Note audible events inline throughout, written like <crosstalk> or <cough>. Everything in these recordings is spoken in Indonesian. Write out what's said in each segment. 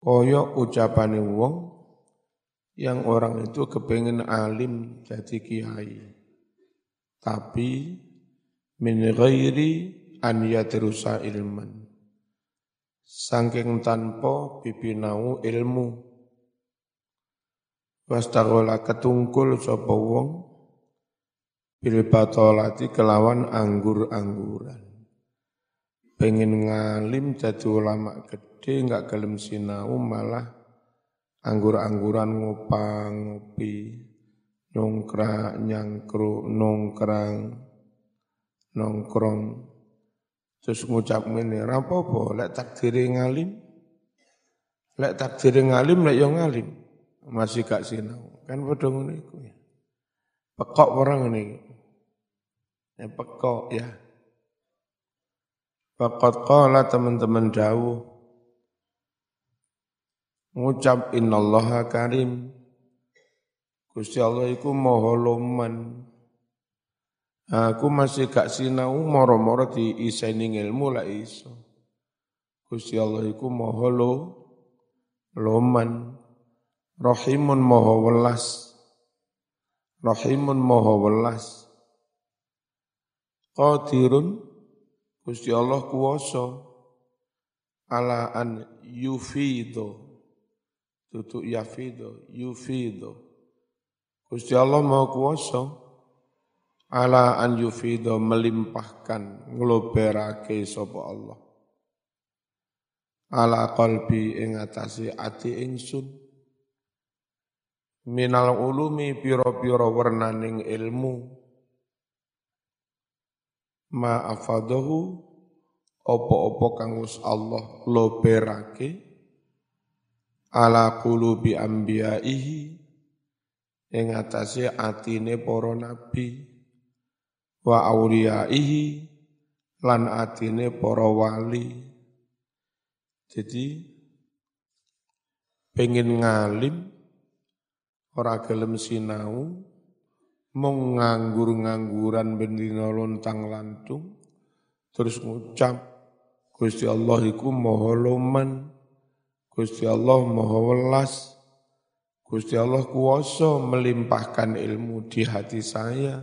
Koyok ucapane wong yang orang itu kepengen alim jadi kiai. Tapi min ghairi an yadrusa ilman. Sangking tanpa bibinau ilmu. Wastagola ketungkul sapa wong bil kelawan anggur-angguran. Pengen ngalim jadi ulama gede nggak gelem sinau malah anggur-angguran ngopang ngopi nongkrang nyangkru nongkrang nongkrong. Terus ngucap ngene apa lek takdire ngalim. Lek takdire ngalim lek yo ngalim. Masih gak sinau. Kan padha ngono iku ya. Pekok orang ini ya pekok ya. Fakat qala teman-teman jauh ngucap innallaha karim. Gusti Allah iku maha loman. Aku masih gak sinau moro-moro iseni ilmu lah iso. Gusti Allah iku maha lo loman. Rahimun maha welas. Rahimun maha welas. Qadirun Gusti Allah kuwasa. Ala an yufido tutu yafido yufido Gusti Allah mau kuwasa ala an yufido melimpahkan ngloberake sapa Allah. Ala qalbi ing atase ati ingsun. Minal ulumi pira-pira wernaning ilmu. Ma afadahu opo-opo kang Allah loberake ala qulubi anbiya'ihi ing atase atine para nabi wa auliyaihi lan atine para wali. Jadi pengen ngalim ora gelem sinau mung nganggur-ngangguran bendina lontang lantung terus ngucap Gusti Allah iku maha loman Gusti Allah maha welas Gusti Allah kuwasa melimpahkan ilmu di hati saya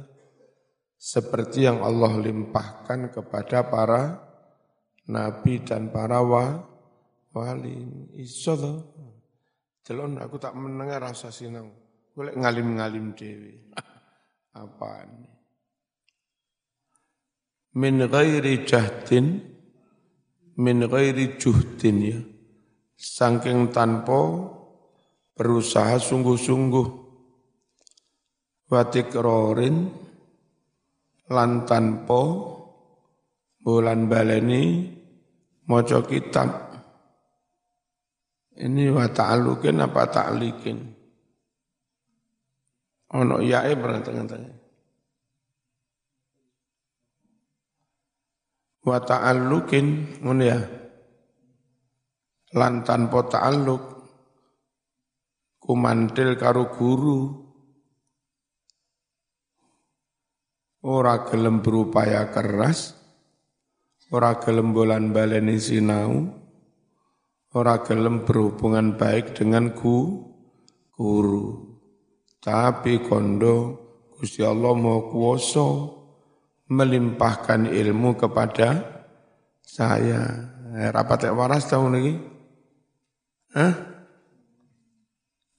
seperti yang Allah limpahkan kepada para nabi dan para wa, wali. Iso. Delon aku tak mendengar rasa sinau. Boleh ngalim-ngalim dewi. <laughs> Apaan? Min ghairi jahdin, min ghairi juhdin ya. Saking tanpa berusaha sungguh-sungguh. Watikrorin, lan tanpa bulan baleni maca kitab. Ini wa ta'alukin apa ta'likin ono yae pernah tengah-tengah. Wa ta'allukin ngono ya lan tanpa ta'alluq kumantil karo guru ora gelem berupaya keras, ora gelem bolan baleni sinau, ora gelem berhubungan baik dengan ku, guru. Tapi kondo Gusti Allah mau kuoso melimpahkan ilmu kepada saya. Eh, rapat waras tahun ini? Hah?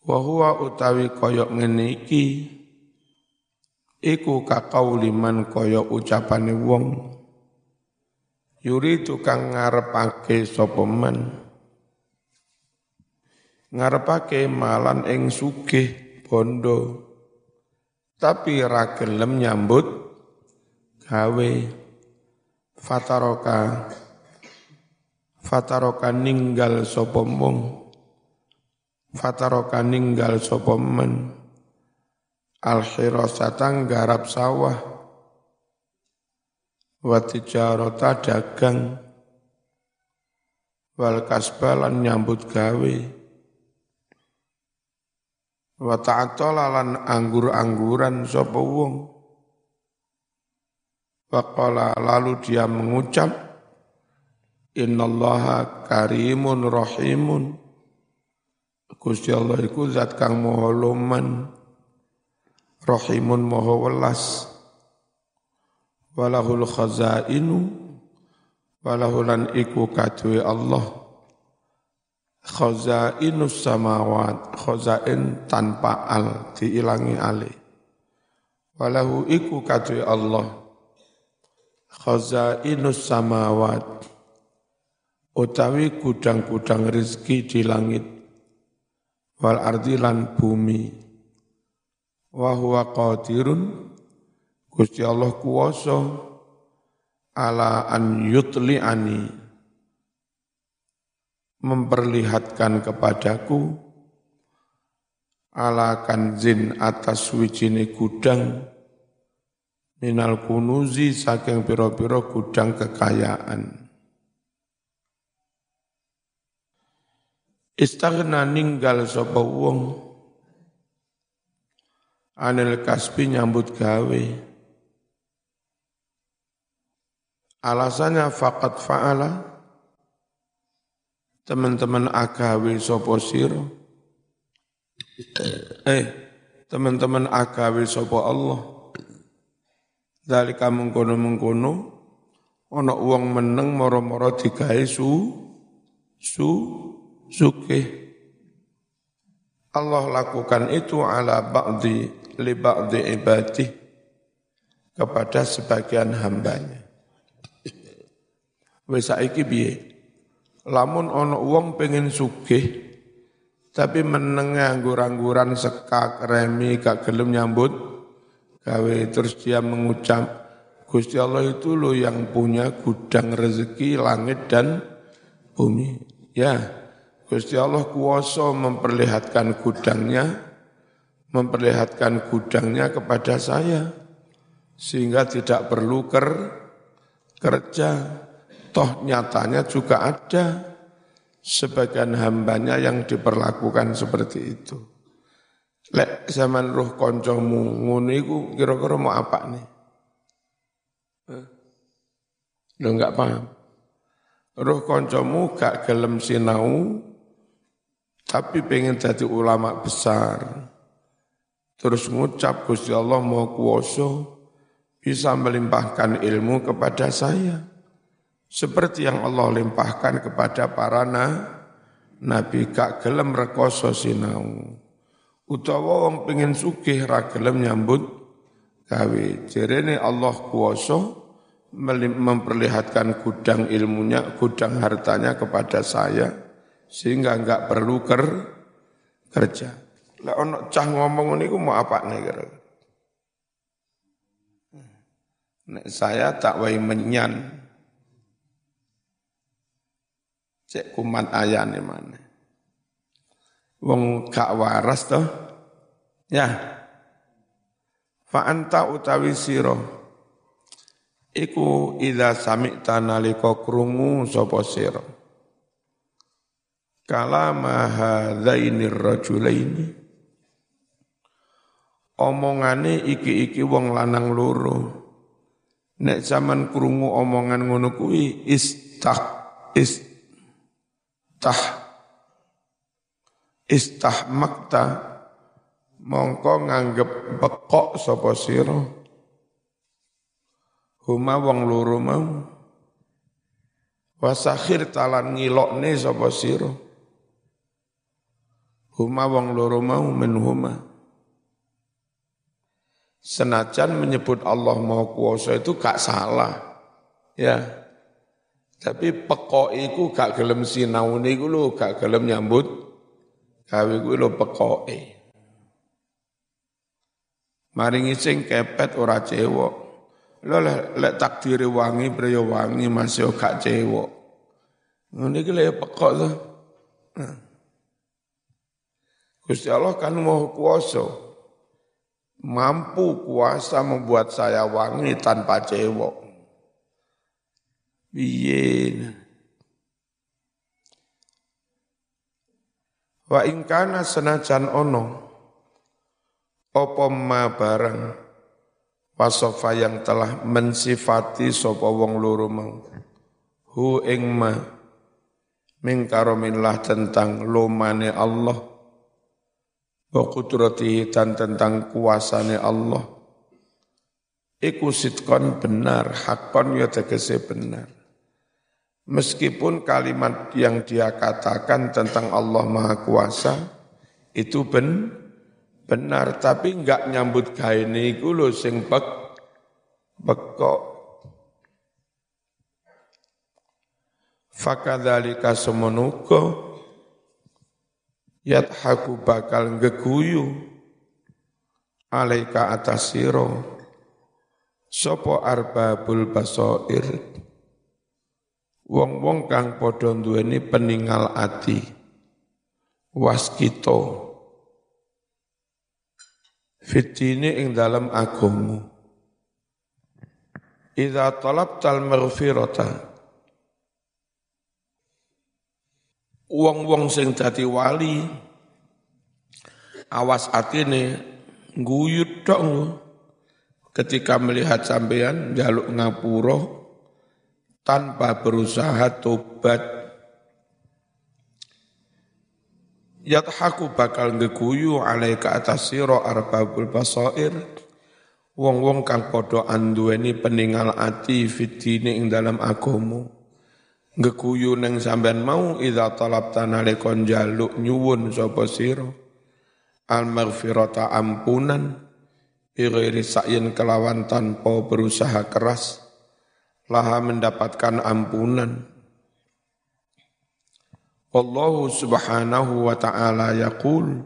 Wahuwa utawi koyok ngeniki iku kakauliman kaya ucapane wong. Yuri tukang ngarepake sapa men ngarepake malan ing sugih bondo. Tapi ra gelem nyambut gawe. Fataroka fataroka ninggal sapa mung? Fataroka ninggal sapa men? Al hirasatan garap sawah. Wa tijarata dagang. Wal kasbalan nyambut gawe. Wa ta'atala anggur-angguran sapa wong? Faqala lalu dia mengucap Innallaha karimun rahimun. Gusti Allah iku zat kang maha luman rahimun maha welas. Walahul khazainu walahulan iku kaduwe Allah. Khazainus samawat khazain tanpa al diilangi alih. Walahu iku kaduwe Allah. Khazainus samawat utawi gudang-gudang rezeki di langit wal ardi lan bumi wa huwa qadirun Gusti Allah kuwasa ala an yutli'ani memperlihatkan kepadaku ala kanzin atas wijine gudang minal kunuzi saking piro-piro gudang kekayaan. Istaghna ninggal sapa wong. Anil kasbi nyambut gawe. Alasannya fakat fa'ala. Teman-teman agawe sapa sira eh teman-teman agawe sapa Allah? Dalika mengkono-mengkono ana wong meneng moro-moro digawe su su suke. Allah lakukan itu ala ba'di li ba'di ibadi kepada sebagian hambanya. Wis saiki piye? Lamun ana wong pengen sugih tapi meneng anggur-angguran sekak remi gak gelem nyambut gawe terus dia mengucap Gusti Allah itu lo yang punya gudang rezeki langit dan bumi. Ya, Gusti Allah kuasa memperlihatkan gudangnya, memperlihatkan gudangnya kepada saya, sehingga tidak perlu ker, kerja. Toh nyatanya juga ada sebagian hambanya yang diperlakukan seperti itu. Lek zaman roh koncomu ngono iku kira-kira mau apa nih? Lo enggak paham. Roh koncomu gak gelem sinau tapi pengen jadi ulama besar. Terus ngucap Gusti Allah mau kuoso bisa melimpahkan ilmu kepada saya. Seperti yang Allah limpahkan kepada para nabi gak gelem rekoso sinau utawa wong pengen sugih ra gelem nyambut gawe jerene Allah kuwasa memperlihatkan gudang ilmunya gudang hartanya kepada saya sehingga enggak perlu ker kerja. Lah ono cah ngomong niku mau apa nih kira Nek saya tak wai menyan. Cek kumat ayane mana wong gak waras toh. Ya. Fa anta utawi sira. Iku idza sami'ta nalika krungu sapa sira kalama hadzaini rajulaini. Omongane iki-iki wong lanang loro. Nek zaman krungu omongan ngono kuwi istah istah istahmakta mongko nganggep bekok sapa sira. Huma wong loro mau. Wasakhir talan ngilokne sapa sira huma wong loro mau min huma senajan menyebut Allah mau kuasa itu gak salah ya tapi pekok iku gak gelem sinau niku lho gak gelem nyambut gawe kuwi lho pekoke. Maringi sing kepet ora cewek. Lho lek takdire wangi priya wangi masih gak cewek. Ngene iki lek pekok to. Nah. Gusti Allah kan mau kuasa. Mampu kuasa membuat saya wangi tanpa cewek. Piye? Wa ingkana senajan ono opo ma barang wasofa yang telah mensifati sapa wong loro mau hu ing ma min tentang lomane Allah wa kudratihi dan tentang kuasane Allah. Iku sitkon benar hakon ya tegese benar. Meskipun kalimat yang dia katakan tentang Allah Maha Kuasa itu ben benar tapi enggak nyambut gawe niku lho sing pek bekok. Fakadzalika semenuka yadhaku bakal ngeguyu alaika atas siro sopo arbabul basoir? Wong-wong kang padha duweni peninggal ati. Waskito. Fitine ing dalam agungmu. Idza talabtal maghfirata wong-wong sing dadi wali awas atine guyut dong ketika melihat sampean jaluk ngapura tanpa berusaha tobat yadhaku bakal ngeguyu alaika atas sira arbabul basair. Wong-wong kang padha anduweni peninggal ati fitine ing dalam agama ngekuyu neng sampean mau idza talabta nalikon jaluk nyuwun sapa sira? Al maghfirata ampunan iri sa'yin kelawan tanpa berusaha keras laha mendapatkan ampunan. Allah subhanahu wa ta'ala yaqul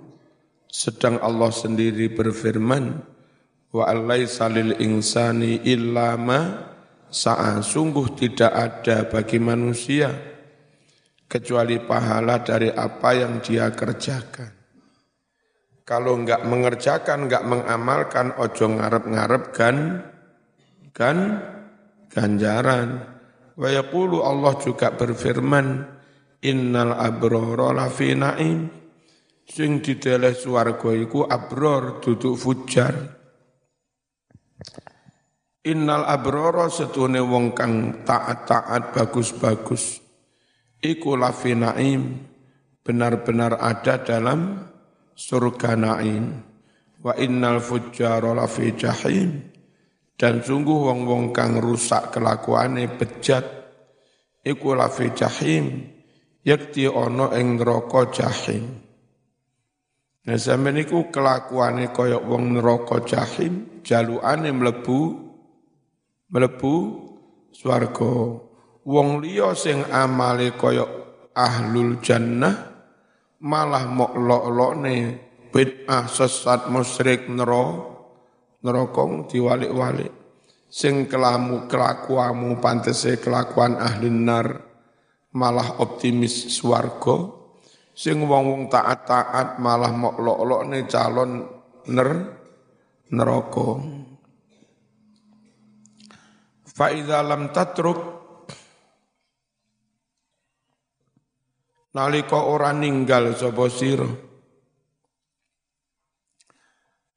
sedang Allah sendiri berfirman wa alaisa lil insani illa ma sa'a sungguh tidak ada bagi manusia kecuali pahala dari apa yang dia kerjakan. Kalau enggak mengerjakan, enggak mengamalkan, ojo ngarep-ngarep kan, kan ganjaran. Wa yaqulu Allah juga berfirman, innal abrara lafi na'im. Sing dideleh swarga iku abror duduk fujar. Innal abroro setune wong kang taat-taat bagus-bagus. Iku lafi naim. Benar-benar ada dalam surga naim. Wa innal fujjara lafi jahim. Dan sungguh wong-wong kang rusak kelakuane bejat. Iku lafi jahim. Yakti ono ing neraka jahim. Nah sampeyan niku kelakuane kaya wong neraka jahim jalukane mlebu mlebu swarga. Wong liya sing amale kaya ahlul jannah malah mok lok-lokne bid'ah sesat musyrik nero neraka diwalik-walik. Sing kelamu kelakuamu pantese kelakuan ahli nar malah optimis swarga. Sing wong-wong taat-taat malah mok lok-lokne calon ner neraka. Fa'idha lam tatruk nalika ora ninggal sapa sira.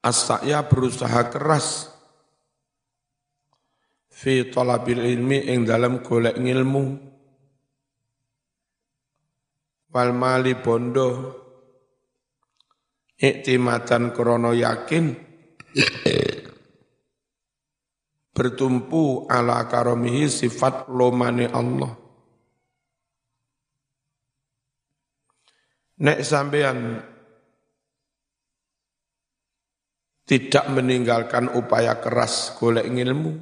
As-sa'ya berusaha keras fi talabil ilmi ing dalam golek ilmu wal mali bondo iktimatan krono yakin bertumpu ala karomihi sifat lomane Allah. Nek sampean tidak meninggalkan upaya keras golek ilmu,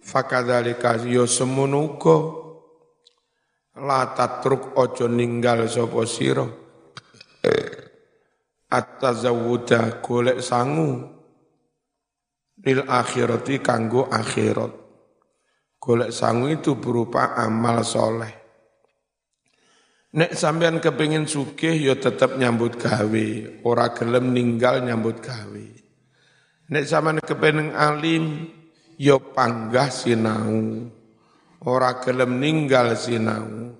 fakadzalika yo semunuko la tatruk ojo ninggal sapa sira at-tazawuda golek sangu lil akhirati kanggo akhirat. Golek sangu itu berupa amal soleh. Nek sampean kepingin sugih ya tetap nyambut gawe, ora gelem ninggal nyambut gawe. Nek sampean kepingin alim ya panggah sinau, ora gelem ninggal sinau.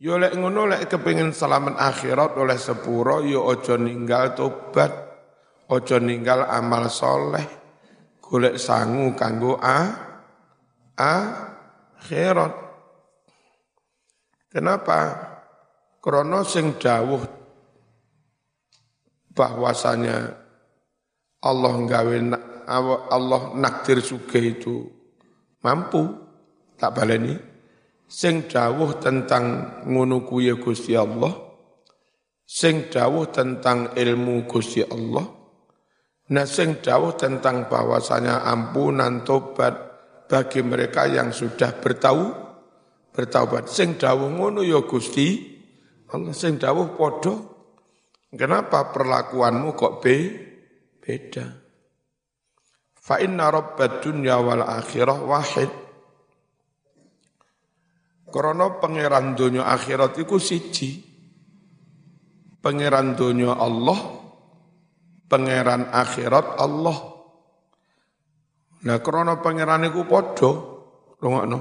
Yo lek ngono lek kepingin selamat akhirat oleh sepuro yo ojo ninggal tobat, ojo ninggal amal soleh golek sangu kanggo a a akhirat. Kenapa? Krono sing dawuh bahwasanya Allah nggawe Allah nakdir sugih itu mampu tak baleni sing dawuh tentang ngono kuwi Gusti Allah sing dawuh tentang ilmu Gusti Allah nah sing dawuh tentang bahwasanya ampunan tobat bagi mereka yang sudah bertahu bertaubat sing dawuh ngono ya Gusti Allah sing dawuh padha Kenapa perlakuanmu kok be beda? Fa inna rabbad dunya wal akhirah wahid. Karena pangeran dunia akhirat iku siji. Pangeran dunia Allah, pangeran akhirat Allah. Nah karena pangeran iku padha, rungokno.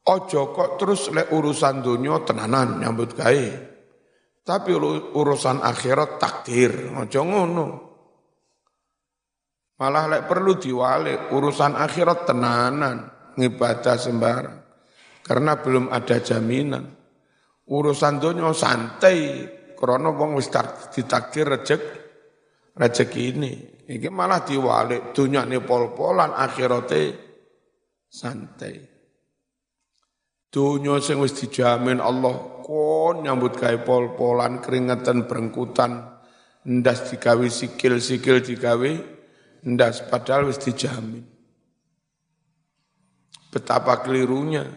Ojo kok terus lek urusan dunia tenanan nyambut gawe. Tapi urusan akhirat takdir, aja ngono. Malah lek perlu diwalik urusan akhirat tenanan, ngibadah sembarang. Karena belum ada jaminan. Urusan dunia santai, karena wong wis ditakdir rejek rezeki ini. Iki malah diwalik. Dunia ini pol-polan akhirate santai. Dunia sing wis dijamin Allah kon nyambut gawe pol-polan keringetan berengkutan. Ndas digawe sikil-sikil digawe ndas padahal wis dijamin. Betapa kelirunya.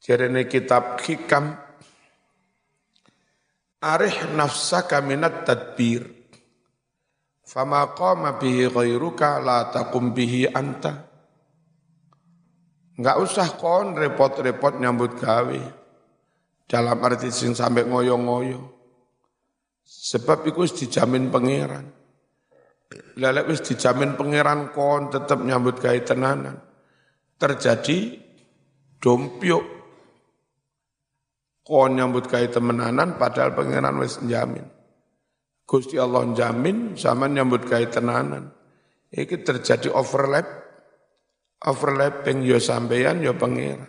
Jarene kitab hikam. Arih nafsaka minat tadbir fama qama bihi ghairuka la taqum bihi anta Enggak usah kon repot-repot nyambut gawe dalam arti sing sampai ngoyo-ngoyo. Sebab itu dijamin pangeran. Lelek wis dijamin pangeran kon tetap nyambut gawe tenanan. Terjadi dompiok kon nyambut gawe temenanan padahal pangeran wis jamin. Gusti Allah jamin sama nyambut gawe tenanan. Iki terjadi overlap overlapping yo sampeyan yo pangeran.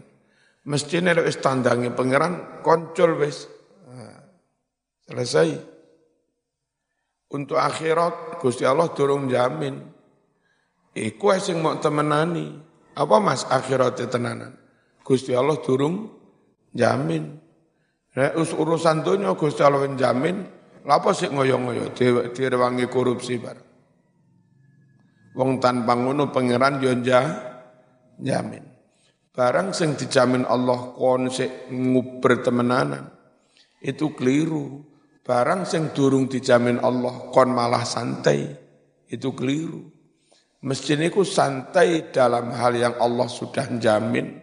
Mesti nek wis pangeran koncul wis. selesai. Untuk akhirat Gusti Allah durung jamin. Iku sing mau temenani. Apa Mas akhirat tenanan? Gusti Allah durung jamin. Nek urusan dunia Gusti Allah jamin, lapa sih ngoyo-ngoyo direwangi korupsi bar. Wong tanpa ngono pangeran yo jamin. Barang sing dijamin Allah kon sik nguber temenanan itu keliru. Barang sing durung dijamin Allah kon malah santai itu keliru. Masjid ku santai dalam hal yang Allah sudah jamin.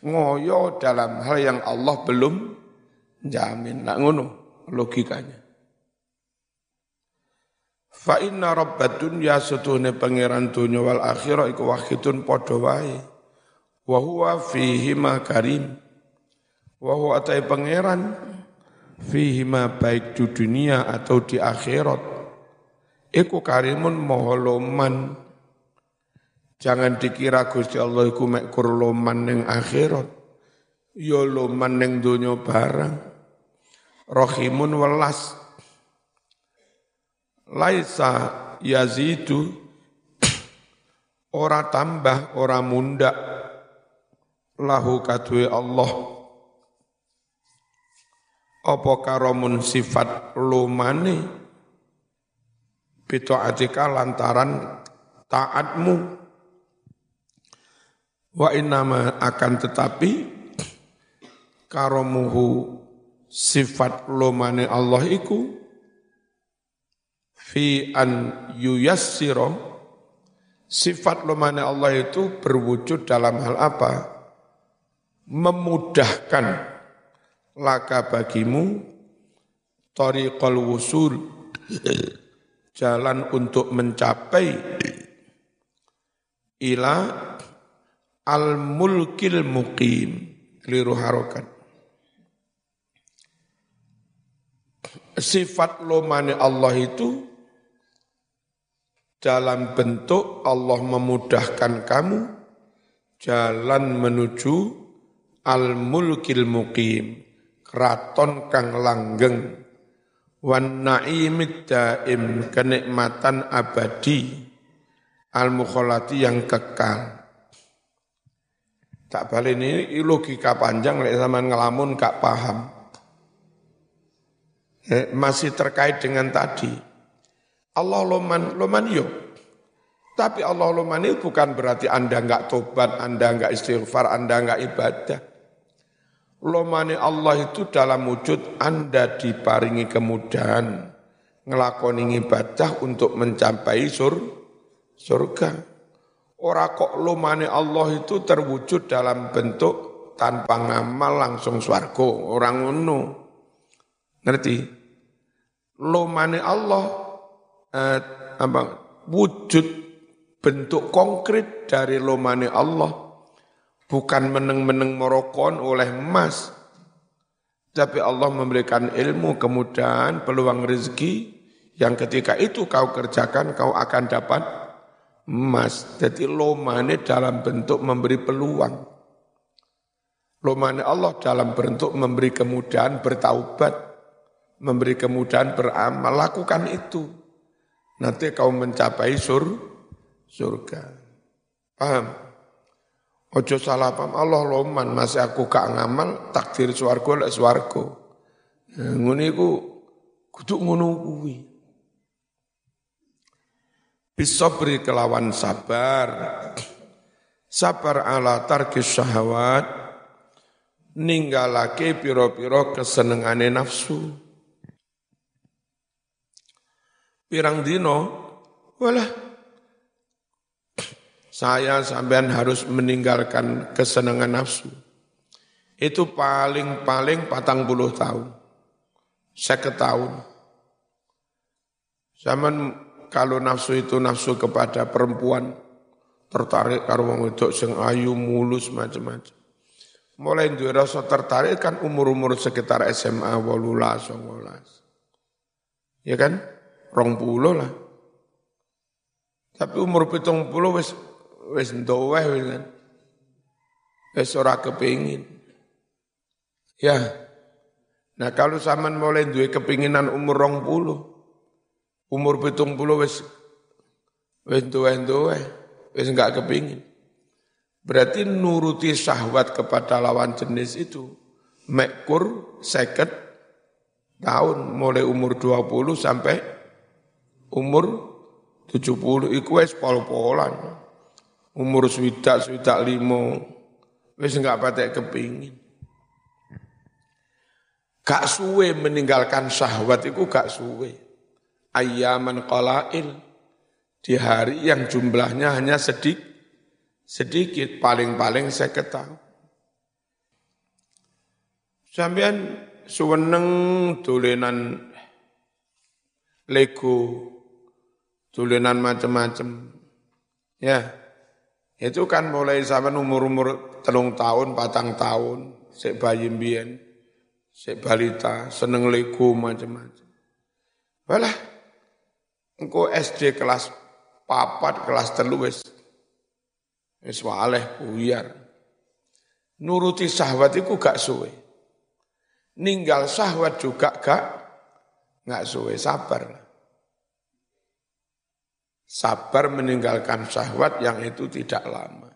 Ngoyo dalam hal yang Allah belum jamin. Nak ngono logikanya. Fa inna rabbad dunya sutuhne pangeran dunya wal akhirah iku wahidun padha wae. Wa huwa fihi ma karim. Wa huwa atai pangeran fihi ma baik di dunia atau di akhirat. Iku karimun moholoman jangan dikira Gusti Allah iku mek loman ning akhirat. Ya loman ning donya barang. Rahimun welas laisa yazidu. Ora tambah ora mundak. Lahu kadue Allah. Apa karomun sifat lumane? Atika lantaran taatmu. Wa innama akan tetapi karomuhu sifat lumane Allah iku fi an yuyassiro sifat lumane Allah itu berwujud dalam hal apa? Memudahkan laka bagimu tariqal wusul jalan untuk mencapai ila al mulkil muqim keliru harokat. Sifat lomane Allah itu dalam bentuk Allah memudahkan kamu jalan menuju al mulkil muqim keraton kang langgeng. Wan na'imid daim kenikmatan abadi al mukholati yang kekal. Tak balik ini logika panjang lek zaman ngelamun gak paham. Eh, masih terkait dengan tadi Allah loman loman yuk tapi Allah loman itu bukan berarti anda nggak tobat anda nggak istighfar anda nggak ibadah Lomane Allah itu dalam wujud Anda diparingi kemudahan ngelakoni ibadah untuk mencapai sur, surga. Ora kok lomane Allah itu terwujud dalam bentuk tanpa ngamal langsung swargo, orang ngono. Ngerti? Lomane Allah eh, apa, wujud bentuk konkret dari lomane Allah bukan meneng-meneng morokon oleh emas, tapi Allah memberikan ilmu, kemudahan, peluang rezeki yang ketika itu kau kerjakan kau akan dapat emas. Jadi lomane dalam bentuk memberi peluang. Lomane Allah dalam bentuk memberi kemudahan bertaubat, memberi kemudahan beramal. Lakukan itu. Nanti kau mencapai sur, surga. Paham? Ojo salah paham Allah loman masih aku gak ngamal takdir swargo lek swargo. Nah, ngono iku kudu ngono kuwi. Bisabri kelawan sabar. Sabar ala tarkis syahwat ninggalake piro-piro kesenengane nafsu. Pirang dino, walah saya sampean harus meninggalkan kesenangan nafsu. Itu paling-paling patang puluh tahun. Seket tahun. Zaman kalau nafsu itu nafsu kepada perempuan, tertarik karo wong wedok sing ayu mulus macam-macam. Mulai duwe rasa tertarik kan umur-umur sekitar SMA 18 19. Ya kan? Rong puluh lah. Tapi umur pitung puluh wis wis ndoweh wis kan. Wis ora kepingin. Ya. Nah kalau zaman mulai duwe kepinginan umur rong puluh, umur pitung puluh wis wis duwe-duwe, wis enggak kepingin. Berarti nuruti syahwat kepada lawan jenis itu mekur seket tahun mulai umur 20 sampai umur 70 iku wis pol-polan. Umur swidak swidak limo wis enggak patek kepingin. Gak suwe meninggalkan syahwat itu gak suwe. Ayaman qalail. Di hari yang jumlahnya hanya sedikit sedikit paling-paling saya ketahui sampean suweneng dolenan Lego dolenan macam-macam ya itu kan mulai zaman umur-umur telung tahun, patang tahun, sek bayi mbien, sek balita, seneng lego macam-macam. Walah, engko SD kelas papat, kelas telu wis wis waleh buyar. Nuruti syahwat itu gak suwe. Ninggal syahwat juga gak gak suwe, sabar. Sabar meninggalkan syahwat yang itu tidak lama.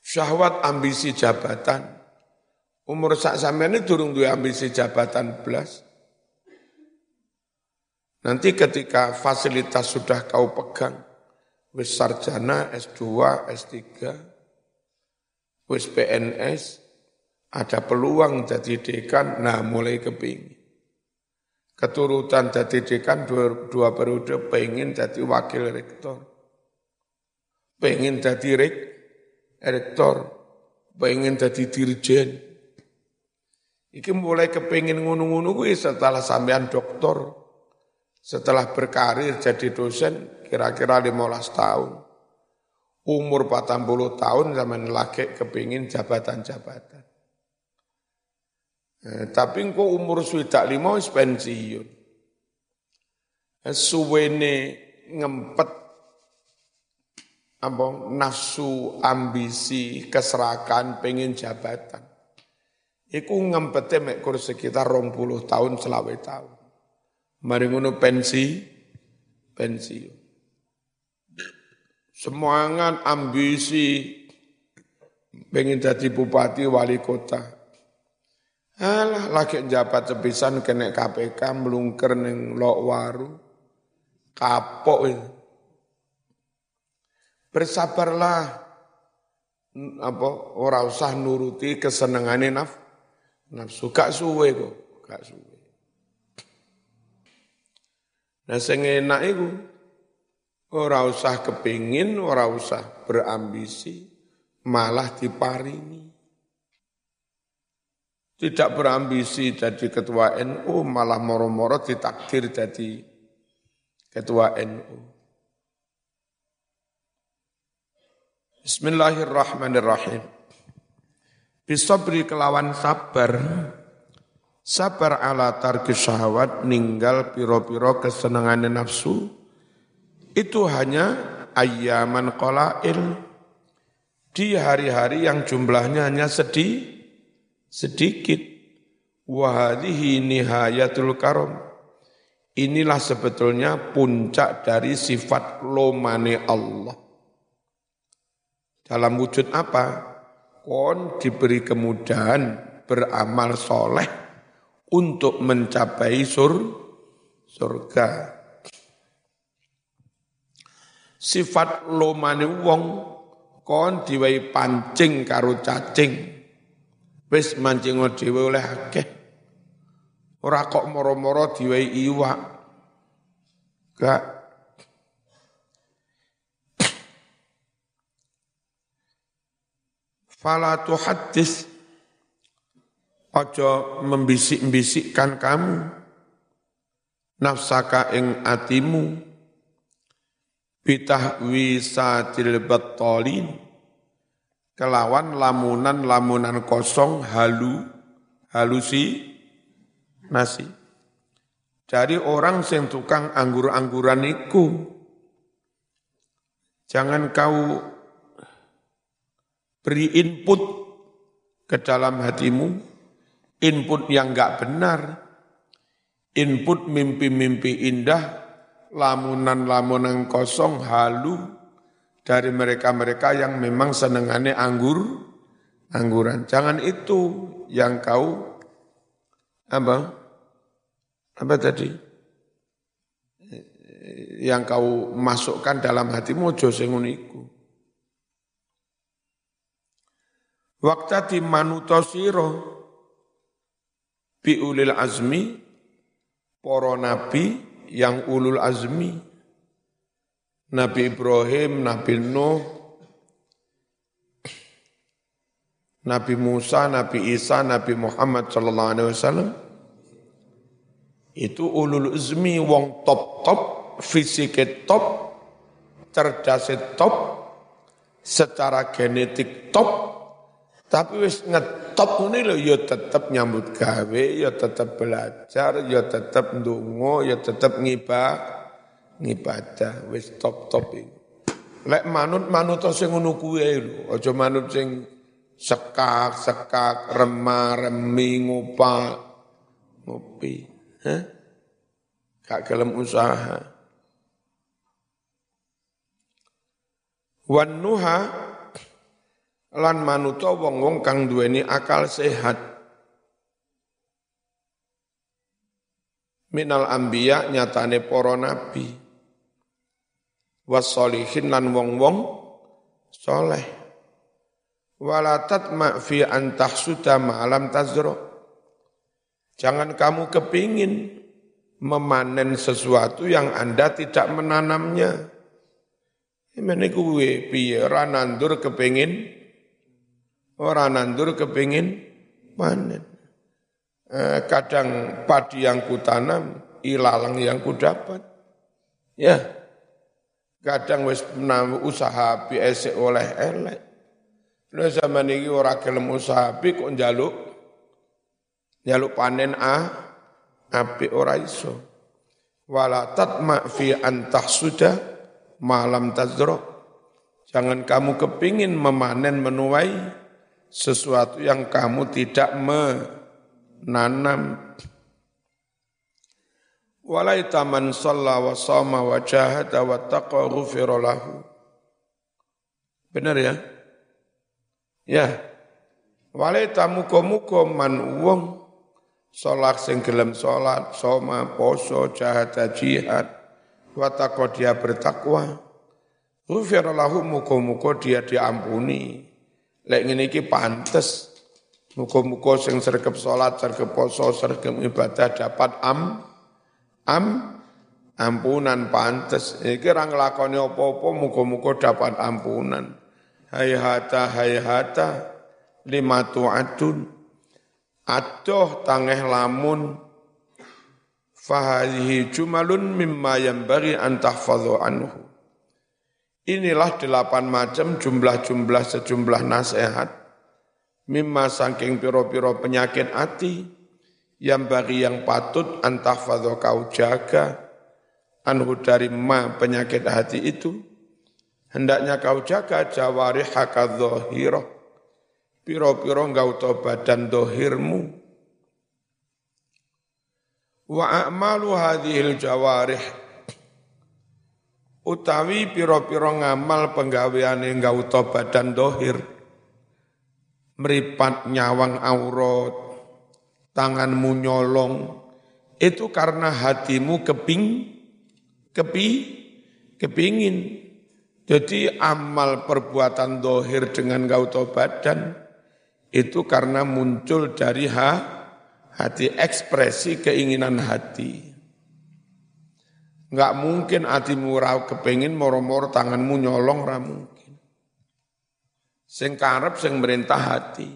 Syahwat ambisi jabatan. Umur sak sampean ini durung duwe ambisi jabatan belas. Nanti ketika fasilitas sudah kau pegang, wis sarjana, S2, S3, wis PNS, ada peluang jadi dekan, nah mulai kepingin keturutan jadi dekan dua, dua periode pengen jadi wakil rektor. Pengen jadi rek, rektor, pengen jadi dirjen. Iki mulai kepingin ngunu-ngunu gue setelah sampean doktor, setelah berkarir jadi dosen kira-kira 15 tahun. Umur 40 tahun zaman laki kepingin jabatan-jabatan. Eh, tapi engko umur swidak lima wis pensiun. Eh, suwene ngempet apa nafsu ambisi keserakan pengen jabatan Iku ngempete mek sekitar 20 tahun selawe tahun. Mari ngono pensi, pensiun. Semangat, ambisi, pengen jadi bupati wali kota. Alah, lagi jabat sepisan kena KPK melungker neng lok waru. Kapok. Bersabarlah apa ora usah nuruti kesenengane naf nafsu gak suwe kok, gak suwe. Nah sing enak iku ora usah kepingin, ora usah berambisi, malah diparingi. Tidak berambisi jadi ketua NU, malah moro-moro ditakdir jadi ketua NU. Bismillahirrahmanirrahim. Bisabri kelawan sabar, sabar ala tarki syahwat ninggal piro-piro kesenangan nafsu itu hanya ayaman qolail di hari-hari yang jumlahnya hanya sedih sedikit wahadihi nihayatul karom inilah sebetulnya puncak dari sifat lomane Allah dalam wujud apa kon diberi kemudahan beramal soleh untuk mencapai sur, surga. Sifat lomane wong kon diwai pancing karo cacing. Wis mancing dhewe oleh akeh. Ora kok moro-moro diwai iwak. Gak. Fala tuhaddis Ojo membisik-bisikkan kamu. Nafsaka ing atimu. Bitahwi satil battolin kelawan lamunan-lamunan kosong halu halusi nasi dari orang sing tukang anggur-angguran iku. Jangan kau beri input ke dalam hatimu input yang enggak benar, input mimpi-mimpi indah, lamunan-lamunan kosong, halu dari mereka-mereka yang memang senengannya anggur, angguran. Jangan itu yang kau apa? Apa tadi? Yang kau masukkan dalam hatimu ojo sing. Waktu di manutosiro, bi ulil azmi para nabi yang ulul azmi Nabi Ibrahim, Nabi Nuh, Nabi Musa, Nabi Isa, Nabi Muhammad sallallahu alaihi wasallam. Itu ulul azmi wong top-top, fisik top, cerdas top, secara genetik top, tapi wis ngetop ini lho ya tetep nyambut gawe, ya tetep belajar, ya tetep ndonga, ya tetep ngibah, ngibadah, wis top-top iki. Lek manut manut sing ngono kuwi lho, aja manut sing sekak-sekak, remah-remi, ngopak, ngopi. Hah? Gak gelem usaha. Wan nuha lan manuto wong-wong kang duweni akal sehat minal ambiya nyatane para nabi wasolihin lan wong-wong soleh. Walatat ma fi antah sudah ma'alam tazro. Jangan kamu kepingin memanen sesuatu yang anda tidak menanamnya. Ini kuwe piye? Nandur kepingin Orang nandur kepingin panen. Eh, kadang padi yang kutanam, ilalang yang kudapat. Ya, kadang wis usaha biasa oleh elek. Lu zaman ini ora gelem usaha bi kok njaluk njaluk panen a api ora iso. Wala tatma fi antah sudah malam tazro. Jangan kamu kepingin memanen menuai sesuatu yang kamu tidak menanam. Walaita man shalla wa sama wa jahada wa taqwa lahu. Benar ya? Ya. Walaita muka-muka man wong sholat sing gelem sholat, soma, poso, jahada, jihad, wa taqwa dia bertakwa. Ghufira lahu muka-muka dia diampuni. Lek ngene iki pantes. Muga-muga sing sregep salat, sregep poso, sregep ibadah dapat am am ampunan pantes. Iki ra nglakoni apa-apa muga-muga dapat ampunan. Hayhata hayhata lima tu'adun. Adoh tangeh lamun fahadihi jumalun mimma yang bari antahfadhu anhu. Inilah delapan macam jumlah-jumlah sejumlah nasihat. Mimma sangking piro-piro penyakit hati. Yang bagi yang patut antahfadho kau jaga. Anhu dari ma penyakit hati itu. Hendaknya kau jaga jawari haka dhohiroh. Piro-piro engkau to badan dohirmu. Wa a'malu hadhil jawarih utawi piro-piro ngamal penggaweane gauta badan dohir meripat nyawang aurat tanganmu nyolong itu karena hatimu keping kepi kepingin jadi amal perbuatan dohir dengan gauta badan itu karena muncul dari ha, hati ekspresi keinginan hati Enggak mungkin hatimu ra kepengin moro-moro tanganmu nyolong ra mungkin. Sing karep sing merintah hati.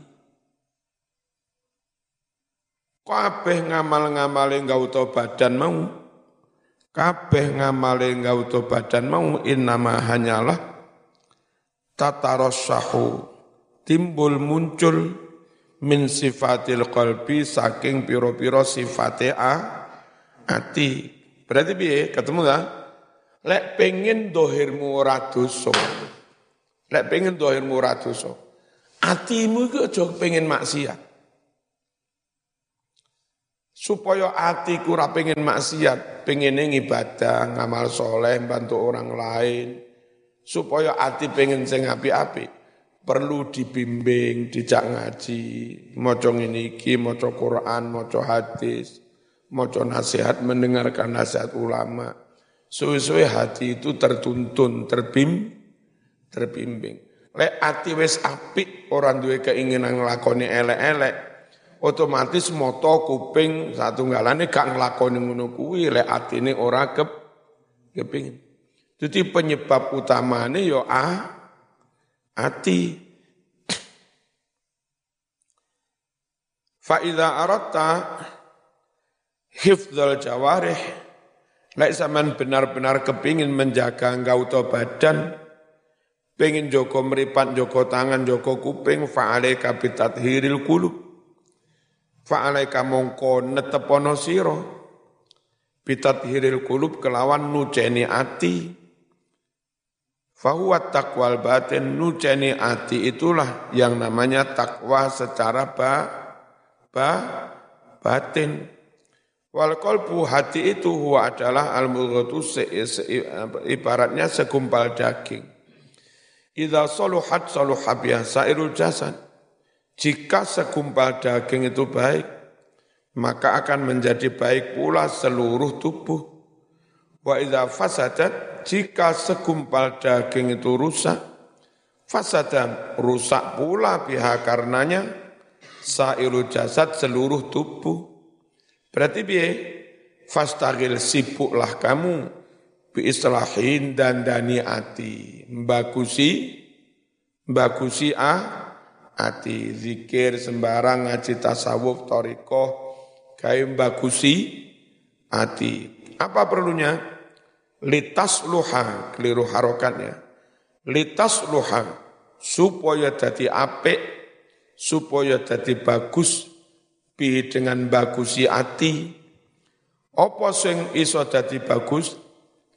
Kabeh ngamal-ngamale ngauta badan mau. Kabeh ngamale ngauta badan mau innama hanyalah tatarassahu timbul muncul min sifatil qalbi saking piro-piro sifate a ati Berarti piye? Ketemu ta? Lek pengen dohirmu ora dosa. Lek pengen dohirmu ora dosa. Atimu iku aja pengen maksiat. Supaya atiku ora pengen maksiat, pengen ibadah, ngamal soleh, bantu orang lain. Supaya ati pengen sing api-api, perlu dibimbing, dijak ngaji, maca iki, maca Quran, maca hadis maca nasihat, mendengarkan nasihat ulama. Suwe-suwe hati itu tertuntun, terbim, terbimbing. Lek hati wis apik, orang duwe keinginan nglakoni elek-elek, otomatis moto kuping satu galane gak nglakoni ngono kuwi lek atine ora kep kepingin. Jadi penyebab utamanya yo ah hati. Fa'idha aratta hifdzal jawarih Lek zaman benar-benar kepingin menjaga to badan, pengen joko meripat, joko tangan, joko kuping, fa'alaika hiril kulub. Fa'alaika mongko netepono siro, hiril kulub kelawan nuceni ati. Fahuwa takwal batin, nuceni ati itulah yang namanya takwa secara ba, ba, batin. Wal kolbu hati itu huwa adalah al mudghatu ibaratnya segumpal daging. Idza saluhat saluha biha sairul jasad. Jika segumpal daging itu baik, maka akan menjadi baik pula seluruh tubuh. Wa idza fasadat, jika segumpal daging itu rusak, fasadan rusak pula biha karenanya sairul jasad seluruh tubuh. Berarti biye fastagil sibuklah kamu bi dan daniati bagusi bagusi a ati zikir sembarang ngaji tasawuf toriko kayak bagusi ati apa perlunya? Litas luha keliru harokatnya. Litas luha supaya jadi apik supaya jadi bagus bi dengan bagusi ati apa sing iso dadi bagus?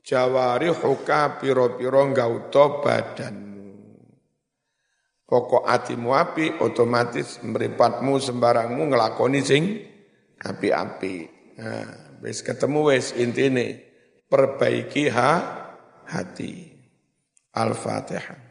Jawari huka piro-piro gauto badanmu pokok atimu api, otomatis meripatmu sembarangmu ngelakoni sing api-api. Nah, wis ketemu wis intine perbaiki ha hati. Al-Fatihah.